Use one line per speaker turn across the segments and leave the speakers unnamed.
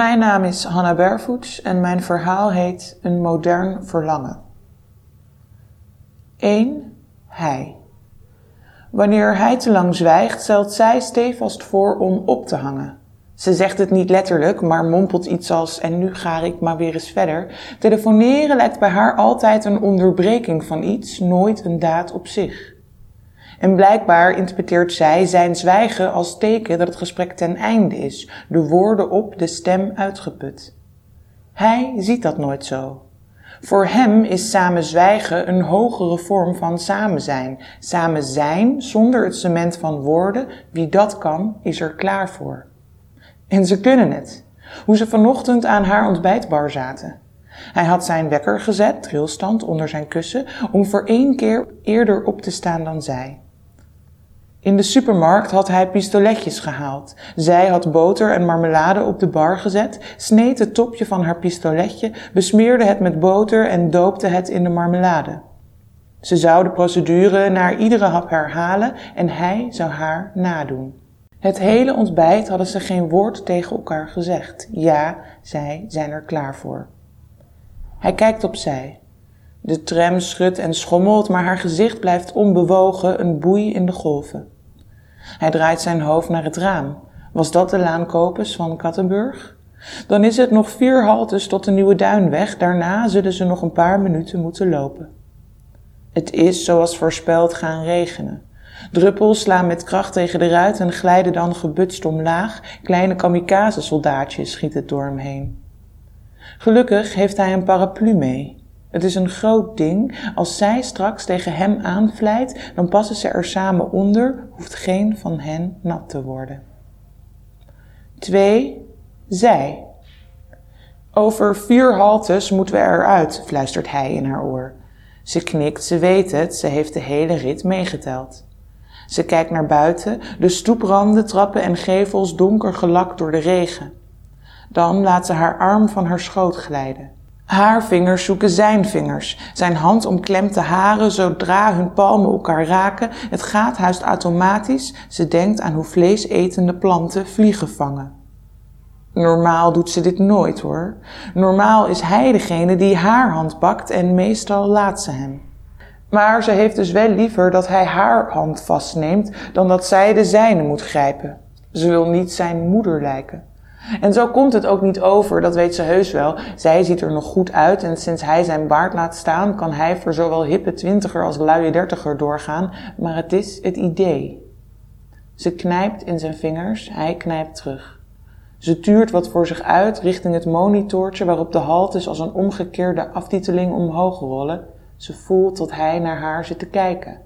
Mijn naam is Hanna Bervoets en mijn verhaal heet Een modern verlangen. 1. Hij. Wanneer hij te lang zwijgt, stelt zij stevast voor om op te hangen. Ze zegt het niet letterlijk, maar mompelt iets als en nu ga ik maar weer eens verder. Telefoneren lijkt bij haar altijd een onderbreking van iets, nooit een daad op zich. En blijkbaar interpreteert zij zijn zwijgen als teken dat het gesprek ten einde is, de woorden op, de stem uitgeput. Hij ziet dat nooit zo. Voor hem is samen zwijgen een hogere vorm van samen zijn. Samen zijn zonder het cement van woorden, wie dat kan, is er klaar voor. En ze kunnen het. Hoe ze vanochtend aan haar ontbijtbar zaten. Hij had zijn wekker gezet, trilstand onder zijn kussen, om voor één keer eerder op te staan dan zij. In de supermarkt had hij pistoletjes gehaald. Zij had boter en marmelade op de bar gezet, sneed het topje van haar pistoletje, besmeerde het met boter en doopte het in de marmelade. Ze zou de procedure naar iedere hap herhalen en hij zou haar nadoen. Het hele ontbijt hadden ze geen woord tegen elkaar gezegd. Ja, zij zijn er klaar voor. Hij kijkt opzij. De tram schudt en schommelt, maar haar gezicht blijft onbewogen, een boei in de golven. Hij draait zijn hoofd naar het raam. Was dat de laankopers van Kattenburg? Dan is het nog vier haltes tot de Nieuwe Duinweg. Daarna zullen ze nog een paar minuten moeten lopen. Het is, zoals voorspeld, gaan regenen. Druppels slaan met kracht tegen de ruit en glijden dan gebutst omlaag. Kleine kamikaze-soldaatjes schieten door hem heen. Gelukkig heeft hij een paraplu mee. Het is een groot ding. Als zij straks tegen hem aanvlijt, dan passen ze er samen onder, hoeft geen van hen nat te worden. 2. Zij. Over vier haltes moeten we eruit, fluistert hij in haar oor. Ze knikt, ze weet het, ze heeft de hele rit meegeteld. Ze kijkt naar buiten, de stoepranden, trappen en gevels donker gelakt door de regen. Dan laat ze haar arm van haar schoot glijden. Haar vingers zoeken zijn vingers. Zijn hand omklemt de haren zodra hun palmen elkaar raken. Het gaat huist automatisch. Ze denkt aan hoe vleesetende planten vliegen vangen. Normaal doet ze dit nooit hoor. Normaal is hij degene die haar hand pakt en meestal laat ze hem. Maar ze heeft dus wel liever dat hij haar hand vastneemt dan dat zij de zijne moet grijpen. Ze wil niet zijn moeder lijken. En zo komt het ook niet over, dat weet ze heus wel. Zij ziet er nog goed uit en sinds hij zijn baard laat staan, kan hij voor zowel hippe twintiger als luie dertiger doorgaan, maar het is het idee. Ze knijpt in zijn vingers, hij knijpt terug. Ze tuurt wat voor zich uit richting het monitortje waarop de haltes als een omgekeerde aftiteling omhoog rollen. Ze voelt dat hij naar haar zit te kijken.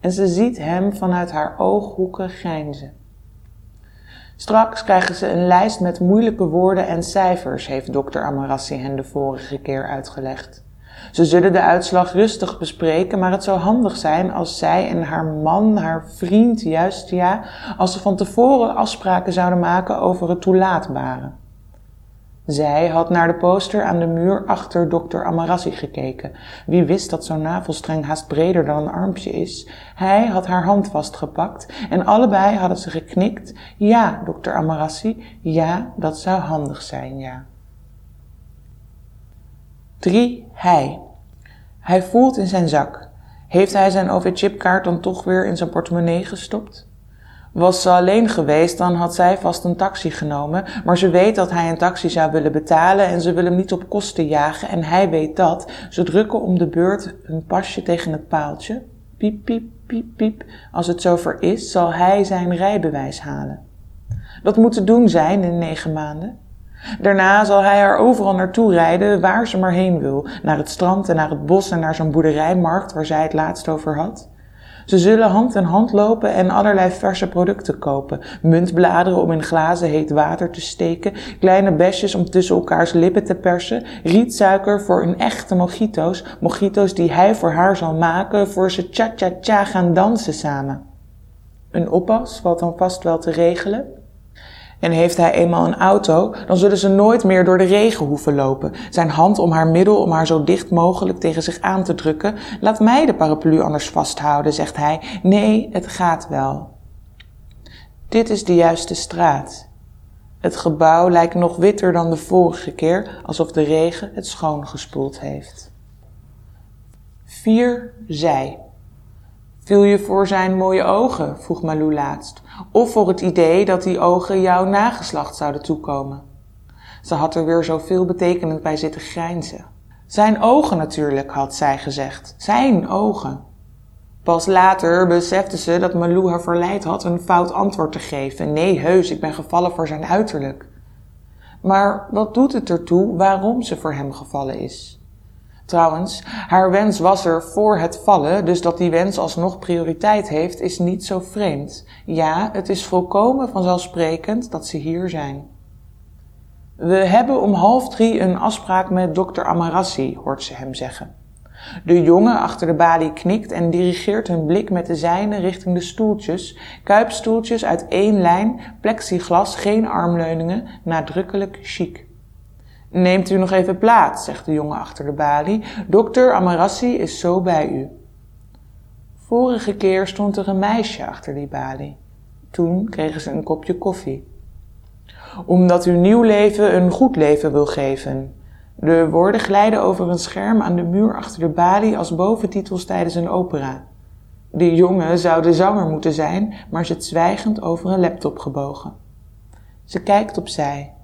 En ze ziet hem vanuit haar ooghoeken grijnzen. Straks krijgen ze een lijst met moeilijke woorden en cijfers, heeft dokter Amarassi hen de vorige keer uitgelegd. Ze zullen de uitslag rustig bespreken, maar het zou handig zijn als zij en haar man, haar vriend, juist ja, als ze van tevoren afspraken zouden maken over het toelaatbare. Zij had naar de poster aan de muur achter dokter Amarassi gekeken. Wie wist dat zo'n navelstreng haast breder dan een armpje is? Hij had haar hand vastgepakt en allebei hadden ze geknikt. Ja, dokter Amarassi, ja, dat zou handig zijn, ja. 3. Hij. Hij voelt in zijn zak. Heeft hij zijn OV-chipkaart dan toch weer in zijn portemonnee gestopt? Was ze alleen geweest, dan had zij vast een taxi genomen, maar ze weet dat hij een taxi zou willen betalen en ze wil hem niet op kosten jagen en hij weet dat. Ze drukken om de beurt hun pasje tegen het paaltje. Piep, piep, piep, piep. Als het zover is, zal hij zijn rijbewijs halen. Dat moet te doen zijn in negen maanden. Daarna zal hij haar overal naartoe rijden waar ze maar heen wil. Naar het strand en naar het bos en naar zo'n boerderijmarkt waar zij het laatst over had. Ze zullen hand in hand lopen en allerlei verse producten kopen. Muntbladeren om in glazen heet water te steken, kleine besjes om tussen elkaars lippen te persen, rietsuiker voor een echte mojito's, mojito's die hij voor haar zal maken voor ze cha-cha-cha gaan dansen samen. Een oppas valt dan vast wel te regelen. En heeft hij eenmaal een auto, dan zullen ze nooit meer door de regen hoeven lopen. Zijn hand om haar middel om haar zo dicht mogelijk tegen zich aan te drukken. Laat mij de paraplu anders vasthouden, zegt hij. Nee, het gaat wel. Dit is de juiste straat. Het gebouw lijkt nog witter dan de vorige keer, alsof de regen het schoongespoeld heeft. 4. Zij. Viel je voor zijn mooie ogen? vroeg Malou laatst. Of voor het idee dat die ogen jouw nageslacht zouden toekomen? Ze had er weer zoveel betekenend bij zitten grijnzen. Zijn ogen natuurlijk, had zij gezegd. Zijn ogen. Pas later besefte ze dat Malou haar verleid had een fout antwoord te geven. Nee, heus, ik ben gevallen voor zijn uiterlijk. Maar wat doet het ertoe waarom ze voor hem gevallen is? Trouwens, haar wens was er voor het vallen, dus dat die wens alsnog prioriteit heeft, is niet zo vreemd. Ja, het is volkomen vanzelfsprekend dat ze hier zijn. We hebben om half drie een afspraak met dokter Amarassi, hoort ze hem zeggen. De jongen achter de balie knikt en dirigeert hun blik met de zijne richting de stoeltjes, kuipstoeltjes uit één lijn, plexiglas, geen armleuningen, nadrukkelijk chic. Neemt u nog even plaats, zegt de jongen achter de balie. Dokter Amarassi is zo bij u. Vorige keer stond er een meisje achter die balie. Toen kregen ze een kopje koffie. Omdat uw nieuw leven een goed leven wil geven. De woorden glijden over een scherm aan de muur achter de balie als boventitels tijdens een opera. De jongen zou de zanger moeten zijn, maar zit zwijgend over een laptop gebogen. Ze kijkt opzij.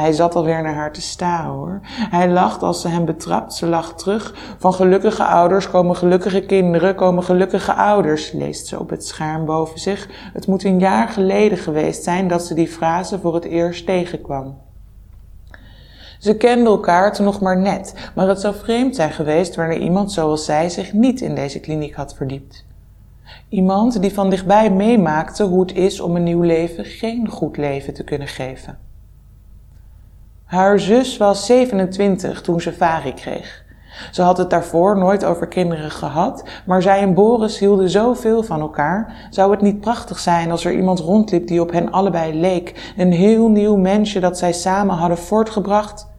Hij zat alweer naar haar te staren hoor. Hij lacht als ze hem betrapt. Ze lacht terug. Van gelukkige ouders komen gelukkige kinderen, komen gelukkige ouders, leest ze op het scherm boven zich. Het moet een jaar geleden geweest zijn dat ze die frase voor het eerst tegenkwam. Ze kenden elkaar toen nog maar net, maar het zou vreemd zijn geweest wanneer iemand zoals zij zich niet in deze kliniek had verdiept. Iemand die van dichtbij meemaakte hoe het is om een nieuw leven geen goed leven te kunnen geven. Haar zus was 27 toen ze Vari kreeg. Ze had het daarvoor nooit over kinderen gehad, maar zij en Boris hielden zoveel van elkaar. Zou het niet prachtig zijn als er iemand rondliep die op hen allebei leek, een heel nieuw mensje dat zij samen hadden voortgebracht?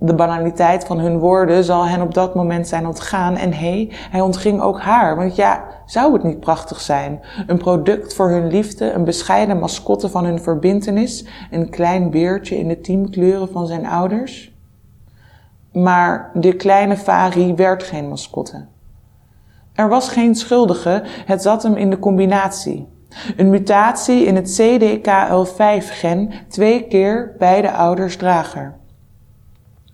De banaliteit van hun woorden zal hen op dat moment zijn ontgaan en hé, hij ontging ook haar, want ja, zou het niet prachtig zijn? Een product voor hun liefde, een bescheiden mascotte van hun verbintenis, een klein beertje in de teamkleuren van zijn ouders? Maar de kleine Fari werd geen mascotte. Er was geen schuldige, het zat hem in de combinatie. Een mutatie in het CDKL5-gen, twee keer beide ouders drager.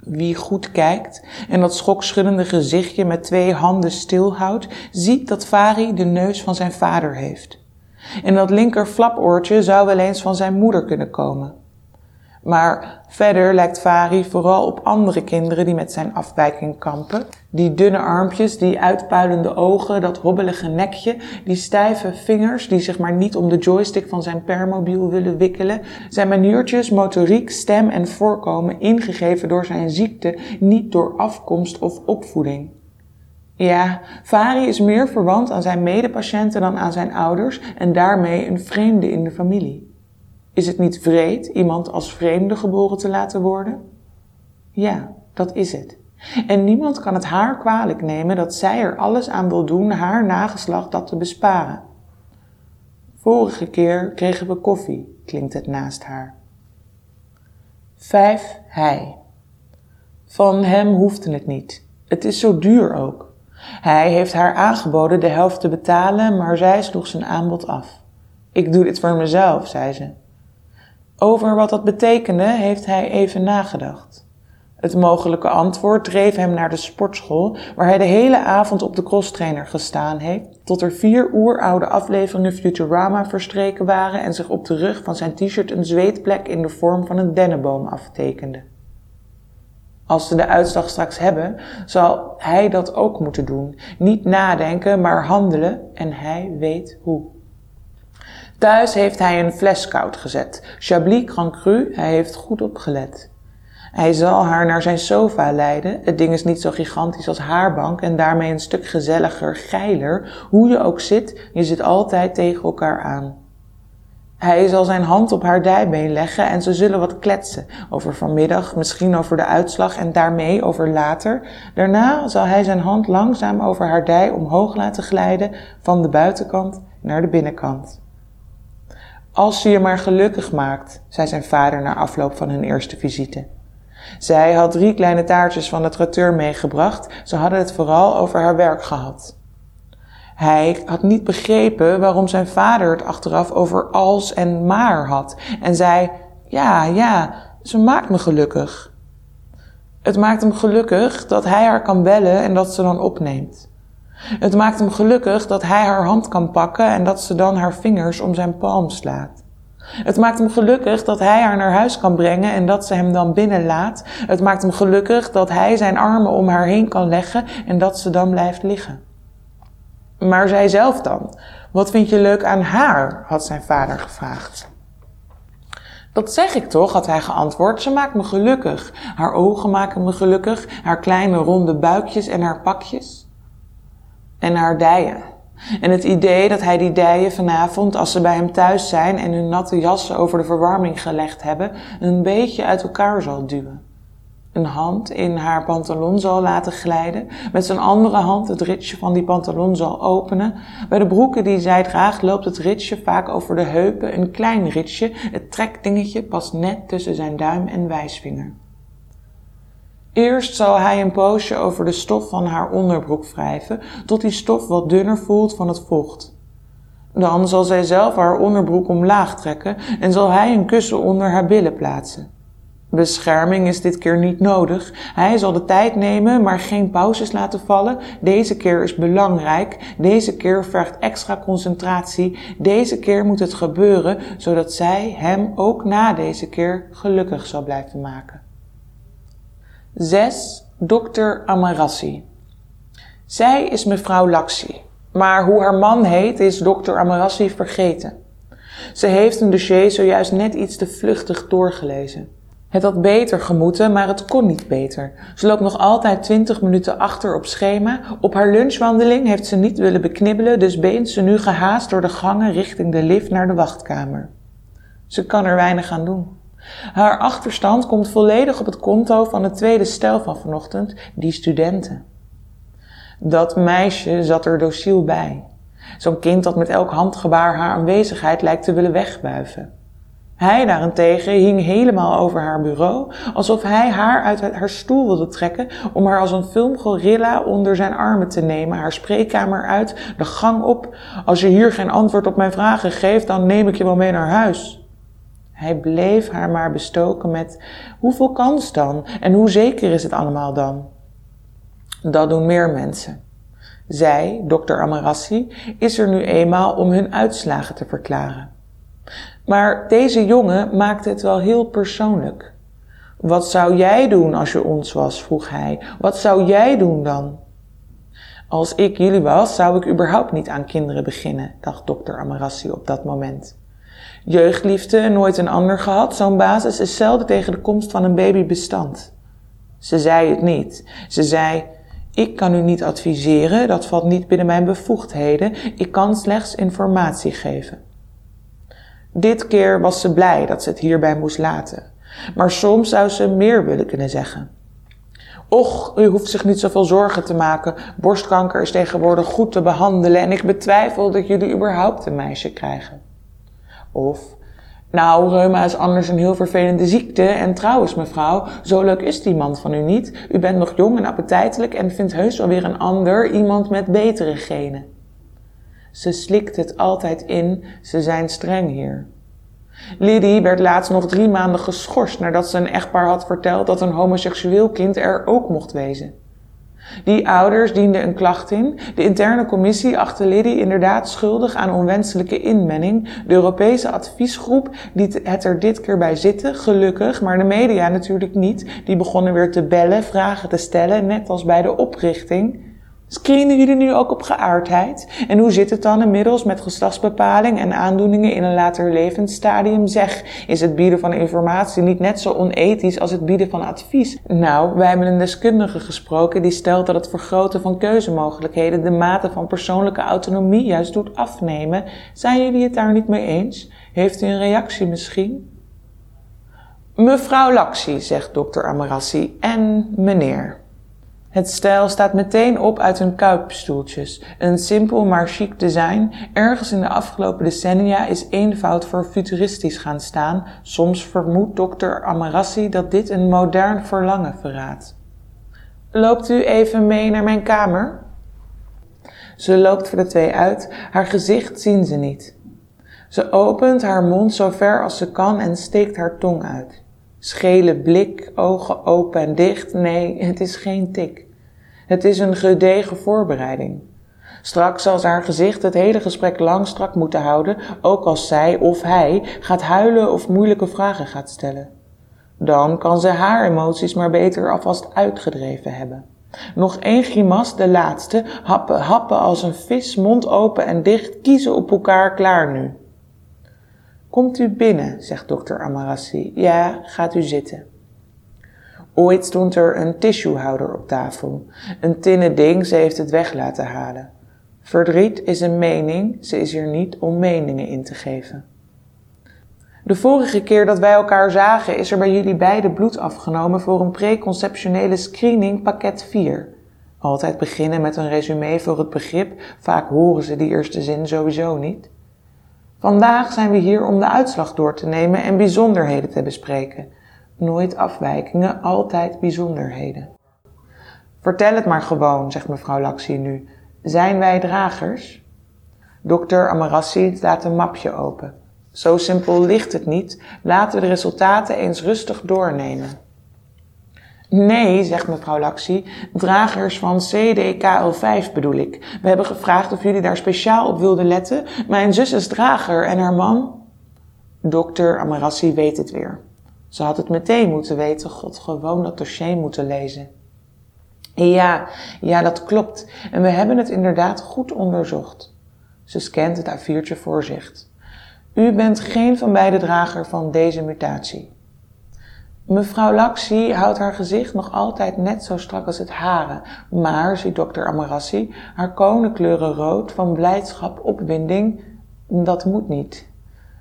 Wie goed kijkt en dat schokschuddende gezichtje met twee handen stilhoudt, ziet dat Fari de neus van zijn vader heeft. En dat linker flapoortje zou wel eens van zijn moeder kunnen komen. Maar verder lijkt Fari vooral op andere kinderen die met zijn afwijking kampen. Die dunne armpjes, die uitpuilende ogen, dat hobbelige nekje, die stijve vingers die zich maar niet om de joystick van zijn permobiel willen wikkelen. Zijn maniertjes, motoriek, stem en voorkomen ingegeven door zijn ziekte, niet door afkomst of opvoeding. Ja, Fari is meer verwant aan zijn medepatiënten dan aan zijn ouders en daarmee een vreemde in de familie. Is het niet vreed iemand als vreemde geboren te laten worden? Ja, dat is het. En niemand kan het haar kwalijk nemen dat zij er alles aan wil doen haar nageslacht dat te besparen. Vorige keer kregen we koffie, klinkt het naast haar. Vijf, hij. Van hem hoefde het niet. Het is zo duur ook. Hij heeft haar aangeboden de helft te betalen, maar zij sloeg zijn aanbod af. Ik doe dit voor mezelf, zei ze. Over wat dat betekende heeft hij even nagedacht. Het mogelijke antwoord dreef hem naar de sportschool, waar hij de hele avond op de crosstrainer gestaan heeft, tot er vier oeroude afleveringen Futurama verstreken waren en zich op de rug van zijn t-shirt een zweetplek in de vorm van een dennenboom aftekende. Als ze de uitslag straks hebben, zal hij dat ook moeten doen. Niet nadenken, maar handelen en hij weet hoe. Thuis heeft hij een fles koud gezet. Chablis Grand Cru, hij heeft goed opgelet. Hij zal haar naar zijn sofa leiden. Het ding is niet zo gigantisch als haar bank en daarmee een stuk gezelliger, geiler. Hoe je ook zit, je zit altijd tegen elkaar aan. Hij zal zijn hand op haar dijbeen leggen en ze zullen wat kletsen. Over vanmiddag, misschien over de uitslag en daarmee over later. Daarna zal hij zijn hand langzaam over haar dij omhoog laten glijden van de buitenkant naar de binnenkant. Als ze je maar gelukkig maakt, zei zijn vader na afloop van hun eerste visite. Zij had drie kleine taartjes van de tracteur meegebracht. Ze hadden het vooral over haar werk gehad. Hij had niet begrepen waarom zijn vader het achteraf over als en maar had en zei: Ja, ja, ze maakt me gelukkig. Het maakt hem gelukkig dat hij haar kan bellen en dat ze dan opneemt. Het maakt hem gelukkig dat hij haar hand kan pakken en dat ze dan haar vingers om zijn palm slaat. Het maakt hem gelukkig dat hij haar naar huis kan brengen en dat ze hem dan binnenlaat. Het maakt hem gelukkig dat hij zijn armen om haar heen kan leggen en dat ze dan blijft liggen. Maar zij zelf dan? Wat vind je leuk aan haar? had zijn vader gevraagd. Dat zeg ik toch, had hij geantwoord. Ze maakt me gelukkig. Haar ogen maken me gelukkig, haar kleine ronde buikjes en haar pakjes. En haar dijen. En het idee dat hij die dijen vanavond, als ze bij hem thuis zijn en hun natte jassen over de verwarming gelegd hebben, een beetje uit elkaar zal duwen een hand in haar pantalon zal laten glijden, met zijn andere hand het ritsje van die pantalon zal openen. Bij de broeken die zij draagt loopt het ritsje vaak over de heupen, een klein ritsje, het trekdingetje past net tussen zijn duim en wijsvinger. Eerst zal hij een poosje over de stof van haar onderbroek wrijven, tot die stof wat dunner voelt van het vocht. Dan zal zij zelf haar onderbroek omlaag trekken en zal hij een kussen onder haar billen plaatsen. Bescherming is dit keer niet nodig. Hij zal de tijd nemen, maar geen pauzes laten vallen. Deze keer is belangrijk. Deze keer vergt extra concentratie. Deze keer moet het gebeuren, zodat zij hem ook na deze keer gelukkig zal blijven maken. 6. Dr. Amarassi. Zij is mevrouw Laxi, maar hoe haar man heet is Dr. Amarassi vergeten. Ze heeft een dossier zojuist net iets te vluchtig doorgelezen. Het had beter gemoeten, maar het kon niet beter. Ze loopt nog altijd 20 minuten achter op schema. Op haar lunchwandeling heeft ze niet willen beknibbelen, dus beent ze nu gehaast door de gangen richting de lift naar de wachtkamer. Ze kan er weinig aan doen. Haar achterstand komt volledig op het konto van het tweede stel van vanochtend, die studenten. Dat meisje zat er dociel bij. Zo'n kind dat met elk handgebaar haar aanwezigheid lijkt te willen wegbuiven. Hij daarentegen hing helemaal over haar bureau, alsof hij haar uit haar stoel wilde trekken om haar als een filmgorilla onder zijn armen te nemen, haar spreekkamer uit, de gang op. Als je hier geen antwoord op mijn vragen geeft, dan neem ik je wel mee naar huis. Hij bleef haar maar bestoken met hoeveel kans dan en hoe zeker is het allemaal dan? Dat doen meer mensen. Zij, dokter Amarassi, is er nu eenmaal om hun uitslagen te verklaren. Maar deze jongen maakte het wel heel persoonlijk. Wat zou jij doen als je ons was? vroeg hij. Wat zou jij doen dan? Als ik jullie was, zou ik überhaupt niet aan kinderen beginnen, dacht dokter Amarassi op dat moment. Jeugdliefde, nooit een ander gehad, zo'n basis is zelden tegen de komst van een baby bestand. Ze zei het niet. Ze zei, ik kan u niet adviseren, dat valt niet binnen mijn bevoegdheden, ik kan slechts informatie geven. Dit keer was ze blij dat ze het hierbij moest laten. Maar soms zou ze meer willen kunnen zeggen. Och, u hoeft zich niet zoveel zorgen te maken. Borstkanker is tegenwoordig goed te behandelen en ik betwijfel dat jullie überhaupt een meisje krijgen. Of, nou, reuma is anders een heel vervelende ziekte en trouwens mevrouw, zo leuk is die man van u niet. U bent nog jong en appetijtelijk en vindt heus wel weer een ander, iemand met betere genen. Ze slikt het altijd in, ze zijn streng hier. Liddy werd laatst nog drie maanden geschorst nadat ze een echtpaar had verteld dat een homoseksueel kind er ook mocht wezen. Die ouders dienden een klacht in. De interne commissie achtte Liddy inderdaad schuldig aan onwenselijke inmenning. De Europese adviesgroep liet het er dit keer bij zitten, gelukkig, maar de media natuurlijk niet. Die begonnen weer te bellen, vragen te stellen, net als bij de oprichting. Screenen jullie nu ook op geaardheid? En hoe zit het dan inmiddels met geslachtsbepaling en aandoeningen in een later levensstadium? Zeg, is het bieden van informatie niet net zo onethisch als het bieden van advies? Nou, wij hebben een deskundige gesproken die stelt dat het vergroten van keuzemogelijkheden de mate van persoonlijke autonomie juist doet afnemen. Zijn jullie het daar niet mee eens? Heeft u een reactie misschien? Mevrouw Laxi, zegt dokter Amarassi, en meneer. Het stijl staat meteen op uit hun kuipstoeltjes. Een simpel maar chic design. Ergens in de afgelopen decennia is eenvoud voor futuristisch gaan staan. Soms vermoedt dokter Amarassi dat dit een modern verlangen verraadt. Loopt u even mee naar mijn kamer? Ze loopt voor de twee uit. Haar gezicht zien ze niet. Ze opent haar mond zo ver als ze kan en steekt haar tong uit. Schele blik, ogen open en dicht. Nee, het is geen tik. Het is een gedegen voorbereiding. Straks zal haar gezicht het hele gesprek lang strak moeten houden, ook als zij of hij gaat huilen of moeilijke vragen gaat stellen. Dan kan ze haar emoties maar beter alvast uitgedreven hebben. Nog één grimas, de laatste, happen, happen als een vis, mond open en dicht, kiezen op elkaar klaar nu. Komt u binnen, zegt dokter Amarassi. Ja, gaat u zitten. Ooit stond er een tissuehouder op tafel. Een tinnen ding, ze heeft het weg laten halen. Verdriet is een mening, ze is hier niet om meningen in te geven. De vorige keer dat wij elkaar zagen, is er bij jullie beiden bloed afgenomen voor een preconceptionele screening pakket 4. Altijd beginnen met een resume voor het begrip, vaak horen ze die eerste zin sowieso niet. Vandaag zijn we hier om de uitslag door te nemen en bijzonderheden te bespreken. Nooit afwijkingen, altijd bijzonderheden. Vertel het maar gewoon, zegt mevrouw Laxi nu. Zijn wij dragers? Dokter Amarassi laat een mapje open. Zo simpel ligt het niet. Laten we de resultaten eens rustig doornemen. Nee, zegt mevrouw Laxi, dragers van CDKL5 bedoel ik. We hebben gevraagd of jullie daar speciaal op wilden letten. Mijn zus is drager en haar man... Dokter Amarassi weet het weer. Ze had het meteen moeten weten, god, gewoon dat dossier moeten lezen. Ja, ja, dat klopt. En we hebben het inderdaad goed onderzocht. Ze scant het A4'tje voor zich. U bent geen van beide drager van deze mutatie. Mevrouw Laxi houdt haar gezicht nog altijd net zo strak als het hare, maar, ziet dokter Amarassi, haar konenkleuren rood van blijdschap, opwinding, dat moet niet.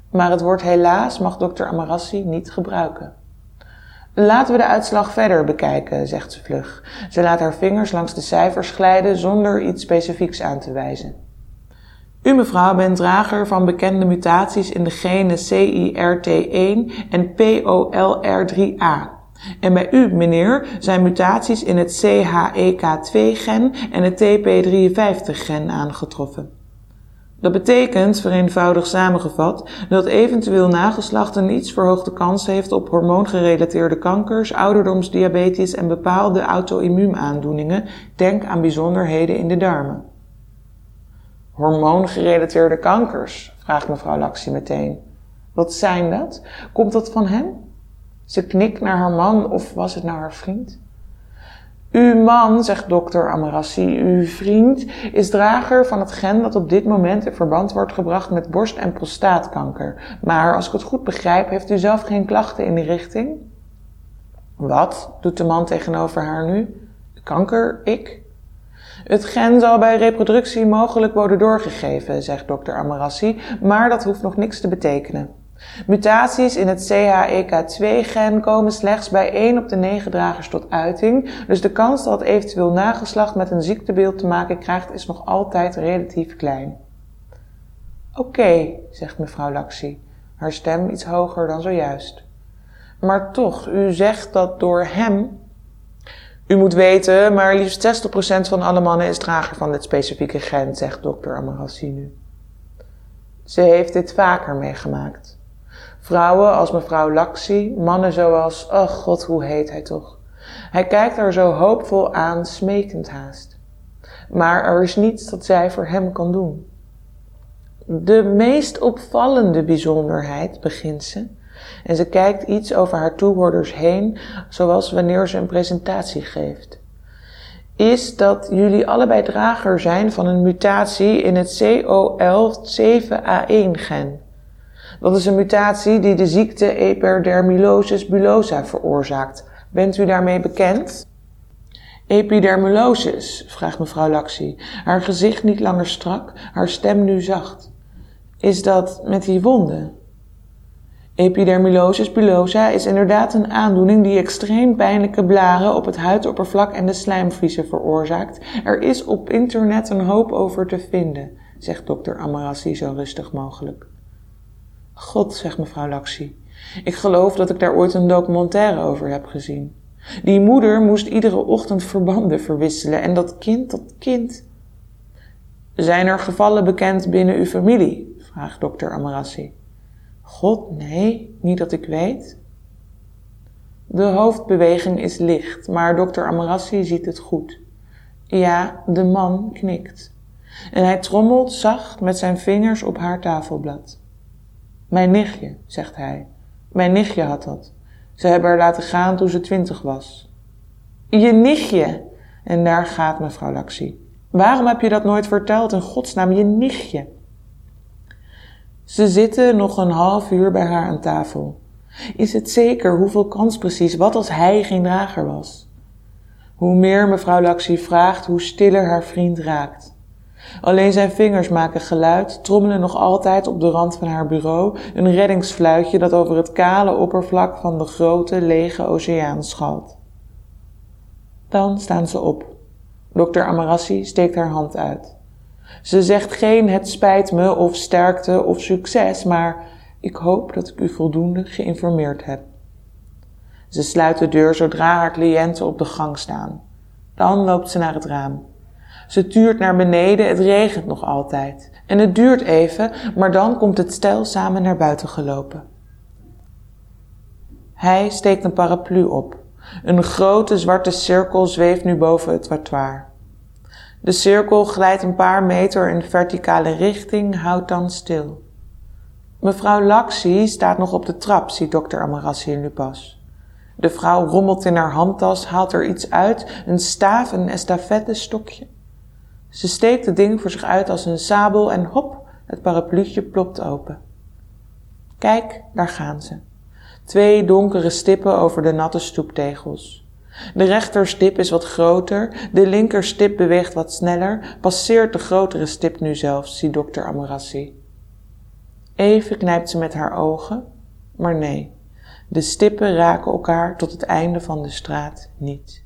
Maar het woord helaas mag dokter Amarassi niet gebruiken. Laten we de uitslag verder bekijken, zegt ze vlug. Ze laat haar vingers langs de cijfers glijden zonder iets specifieks aan te wijzen. U, mevrouw, bent drager van bekende mutaties in de genen CIRT1 en POLR3A. En bij u, meneer, zijn mutaties in het CHEK2-gen en het TP53-gen aangetroffen. Dat betekent, vereenvoudig samengevat, dat eventueel nageslacht een iets verhoogde kans heeft op hormoongerelateerde kankers, ouderdomsdiabetes en bepaalde auto-immuunaandoeningen. Denk aan bijzonderheden in de darmen. Hormoongerelateerde kankers? vraagt mevrouw Laxi meteen. Wat zijn dat? Komt dat van hem? Ze knikt naar haar man of was het naar haar vriend? Uw man, zegt dokter Amarassi, uw vriend, is drager van het gen dat op dit moment in verband wordt gebracht met borst- en prostaatkanker. Maar als ik het goed begrijp, heeft u zelf geen klachten in die richting? Wat, doet de man tegenover haar nu? Kanker, ik? Het gen zal bij reproductie mogelijk worden doorgegeven, zegt dokter Amarassi, maar dat hoeft nog niks te betekenen. Mutaties in het CHEK2-gen komen slechts bij 1 op de 9 dragers tot uiting, dus de kans dat eventueel nageslacht met een ziektebeeld te maken krijgt is nog altijd relatief klein. Oké, zegt mevrouw Laxi, haar stem iets hoger dan zojuist. Maar toch, u zegt dat door hem u moet weten, maar liefst 60% van alle mannen is drager van dit specifieke gen, zegt dokter Amarassi nu. Ze heeft dit vaker meegemaakt. Vrouwen als mevrouw Laxi, mannen zoals, oh god, hoe heet hij toch? Hij kijkt haar zo hoopvol aan, smekend haast. Maar er is niets dat zij voor hem kan doen. De meest opvallende bijzonderheid, begint ze, en ze kijkt iets over haar toehoorders heen, zoals wanneer ze een presentatie geeft. Is dat jullie allebei drager zijn van een mutatie in het COL7A1-gen. Dat is een mutatie die de ziekte epidermolysis bullosa veroorzaakt. Bent u daarmee bekend? Epidermolysis, vraagt mevrouw Laxi, haar gezicht niet langer strak, haar stem nu zacht. Is dat met die wonden? Epidermalosis bullosa is inderdaad een aandoening die extreem pijnlijke blaren op het huidoppervlak en de slijmvliezen veroorzaakt. Er is op internet een hoop over te vinden, zegt dokter Amarassi zo rustig mogelijk. God, zegt mevrouw Laxi, ik geloof dat ik daar ooit een documentaire over heb gezien. Die moeder moest iedere ochtend verbanden verwisselen en dat kind, dat kind. Zijn er gevallen bekend binnen uw familie? vraagt dokter Amarassi. God, nee, niet dat ik weet. De hoofdbeweging is licht, maar dokter Amarassi ziet het goed. Ja, de man knikt. En hij trommelt zacht met zijn vingers op haar tafelblad. Mijn nichtje, zegt hij. Mijn nichtje had dat. Ze hebben haar laten gaan toen ze twintig was. Je nichtje! En daar gaat mevrouw Laxi. Waarom heb je dat nooit verteld in godsnaam, je nichtje? Ze zitten nog een half uur bij haar aan tafel. Is het zeker hoeveel kans precies? Wat als hij geen drager was? Hoe meer mevrouw Laxi vraagt, hoe stiller haar vriend raakt. Alleen zijn vingers maken geluid, trommelen nog altijd op de rand van haar bureau een reddingsfluitje dat over het kale oppervlak van de grote, lege oceaan schalt. Dan staan ze op. Dokter Amarassi steekt haar hand uit. Ze zegt geen het spijt me of sterkte of succes, maar ik hoop dat ik u voldoende geïnformeerd heb. Ze sluit de deur zodra haar cliënten op de gang staan. Dan loopt ze naar het raam. Ze tuurt naar beneden, het regent nog altijd. En het duurt even, maar dan komt het stel samen naar buiten gelopen. Hij steekt een paraplu op. Een grote zwarte cirkel zweeft nu boven het trottoir. De cirkel glijdt een paar meter in verticale richting, houdt dan stil. Mevrouw Laxi staat nog op de trap, ziet dokter Amarassi nu pas. De vrouw rommelt in haar handtas, haalt er iets uit, een staaf, een estafette stokje. Ze steekt het ding voor zich uit als een sabel en hop, het parapluutje plopt open. Kijk, daar gaan ze. Twee donkere stippen over de natte stoeptegels. De rechterstip is wat groter, de linkerstip beweegt wat sneller, passeert de grotere stip nu zelfs, ziet dokter Amarassi. Even knijpt ze met haar ogen, maar nee, de stippen raken elkaar tot het einde van de straat niet.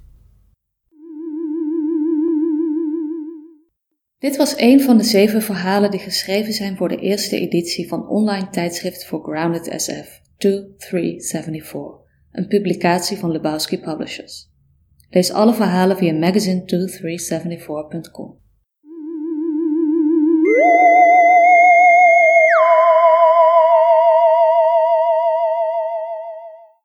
Dit was een van de zeven verhalen die geschreven zijn voor de eerste editie van online tijdschrift voor Grounded SF 2374, een publicatie van Lebowski Publishers. Lees alle verhalen via magazine2374.com.